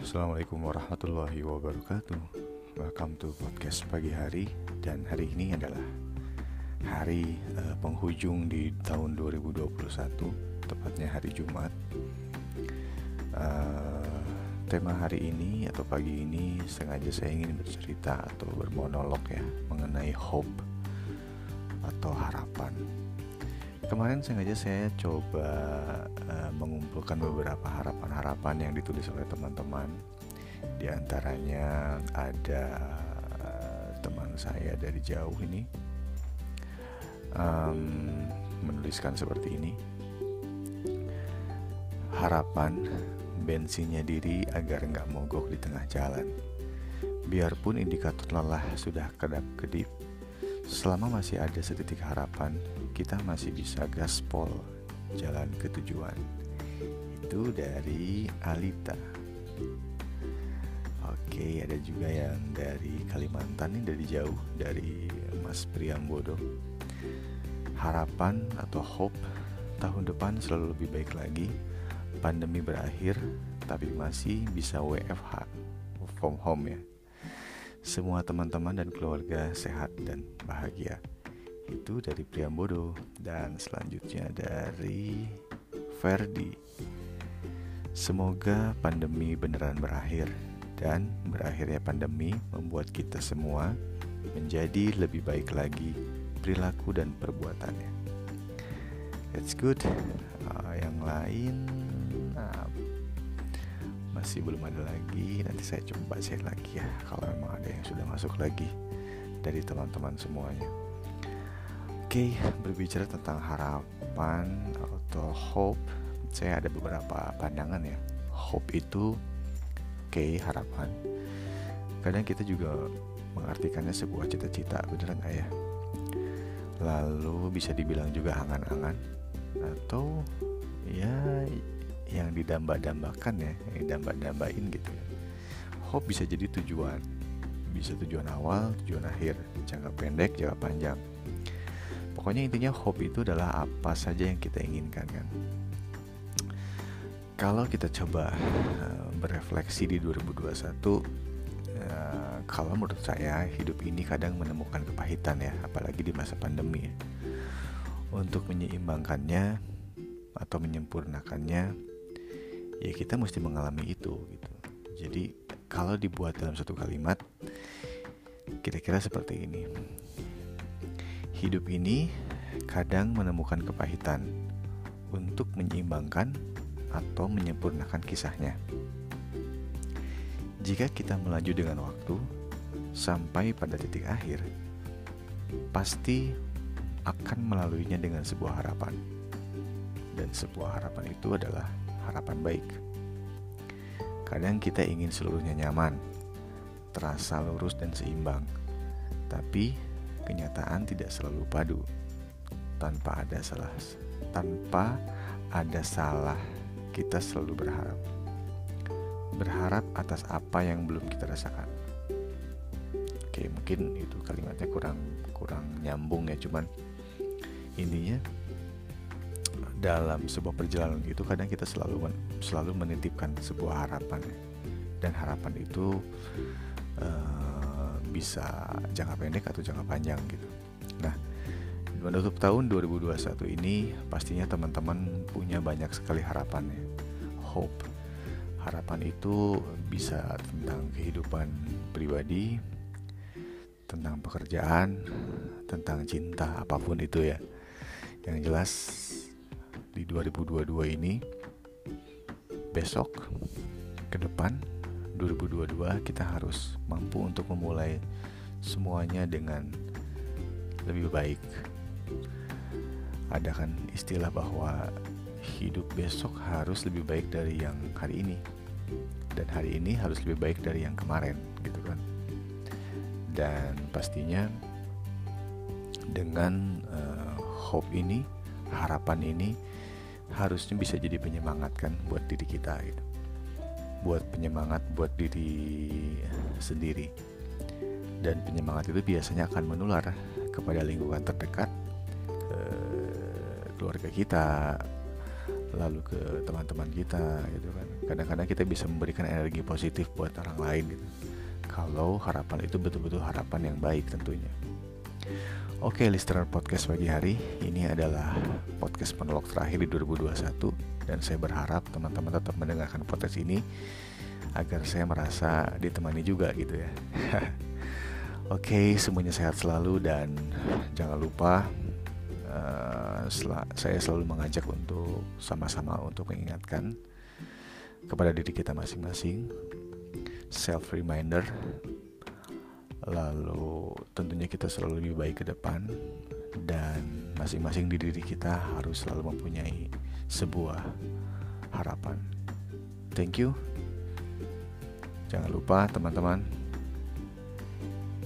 Assalamualaikum warahmatullahi wabarakatuh. Welcome to podcast pagi hari. Dan hari ini adalah hari uh, penghujung di tahun 2021 Tepatnya hari Jumat. Uh, Tema hari ini atau pagi ini sengaja saya ingin bercerita atau bermonolog ya Mengenai hope atau harapan Kemarin sengaja saya coba uh, mengumpulkan beberapa harapan-harapan yang ditulis oleh teman-teman. Di antaranya ada uh, teman saya dari jauh ini um, menuliskan seperti ini. Harapan bensinnya diri agar nggak mogok di tengah jalan. Biarpun indikator lelah sudah kedap-kedip, selama masih ada setitik harapan, kita masih bisa gaspol jalan ke tujuan. Itu dari Alita. Oke, ada juga yang dari Kalimantan ini dari jauh dari Mas Priambodo. Harapan atau hope tahun depan selalu lebih baik lagi. Pandemi berakhir, tapi masih bisa WFH from home ya. Semua teman-teman dan keluarga sehat dan bahagia itu dari Priambodo dan selanjutnya dari Ferdi. Semoga pandemi beneran berakhir dan berakhirnya pandemi membuat kita semua menjadi lebih baik lagi perilaku dan perbuatannya. That's good. Uh, yang lain masih belum ada lagi. Nanti saya coba share lagi ya kalau memang ada yang sudah masuk lagi dari teman-teman semuanya. Oke, berbicara tentang harapan atau hope, saya ada beberapa pandangan ya. Hope itu oke harapan. Kadang kita juga mengartikannya sebuah cita-cita, bener nggak ya? Lalu bisa dibilang juga angan-angan atau ya yang didamba-dambakan ya, yang didamba-dambain gitu ya. Hope bisa jadi tujuan, bisa tujuan awal, tujuan akhir, jangka pendek, jangka panjang pokoknya intinya hope itu adalah apa saja yang kita inginkan kan kalau kita coba uh, berefleksi di 2021 uh, eh, kalau menurut saya hidup ini kadang menemukan kepahitan ya apalagi di masa pandemi ya. untuk menyeimbangkannya atau menyempurnakannya ya kita mesti mengalami itu gitu jadi kalau dibuat dalam satu kalimat kira-kira seperti ini Hidup ini kadang menemukan kepahitan untuk menyeimbangkan atau menyempurnakan kisahnya. Jika kita melaju dengan waktu sampai pada titik akhir, pasti akan melaluinya dengan sebuah harapan. Dan sebuah harapan itu adalah harapan baik. Kadang kita ingin seluruhnya nyaman, terasa lurus dan seimbang. Tapi kenyataan tidak selalu padu tanpa ada salah tanpa ada salah kita selalu berharap berharap atas apa yang belum kita rasakan oke mungkin itu kalimatnya kurang kurang nyambung ya cuman intinya dalam sebuah perjalanan itu kadang kita selalu selalu menitipkan sebuah harapan dan harapan itu uh, bisa jangka pendek atau jangka panjang gitu. Nah, menutup tahun 2021 ini pastinya teman-teman punya banyak sekali harapan ya. Hope. Harapan itu bisa tentang kehidupan pribadi, tentang pekerjaan, tentang cinta, apa pun itu ya. Yang jelas di 2022 ini besok ke depan 2022 kita harus mampu untuk memulai semuanya dengan lebih baik. Ada kan istilah bahwa hidup besok harus lebih baik dari yang hari ini dan hari ini harus lebih baik dari yang kemarin gitu kan. Dan pastinya dengan uh, hope ini, harapan ini harusnya bisa jadi penyemangat kan buat diri kita gitu. Buat penyemangat buat diri sendiri. Dan penyemangat itu biasanya akan menular kepada lingkungan terdekat ke keluarga kita lalu ke teman-teman kita gitu kan. Kadang-kadang kita bisa memberikan energi positif buat orang lain gitu. Kalau harapan itu betul-betul harapan yang baik tentunya Oke, listener podcast pagi hari, ini adalah podcast monolog terakhir di 2021 dan saya berharap teman-teman tetap mendengarkan podcast ini agar saya merasa ditemani juga gitu ya. Oke, semuanya sehat selalu dan jangan lupa uh, sel saya selalu mengajak untuk sama-sama untuk mengingatkan kepada diri kita masing-masing. Self reminder lalu tentunya kita selalu lebih baik ke depan dan masing-masing di diri kita harus selalu mempunyai sebuah harapan. Thank you. Jangan lupa teman-teman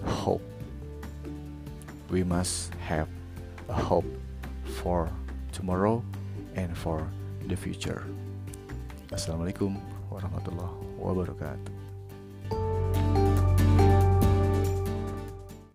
hope. We must have a hope for tomorrow and for the future. Assalamualaikum warahmatullahi wabarakatuh.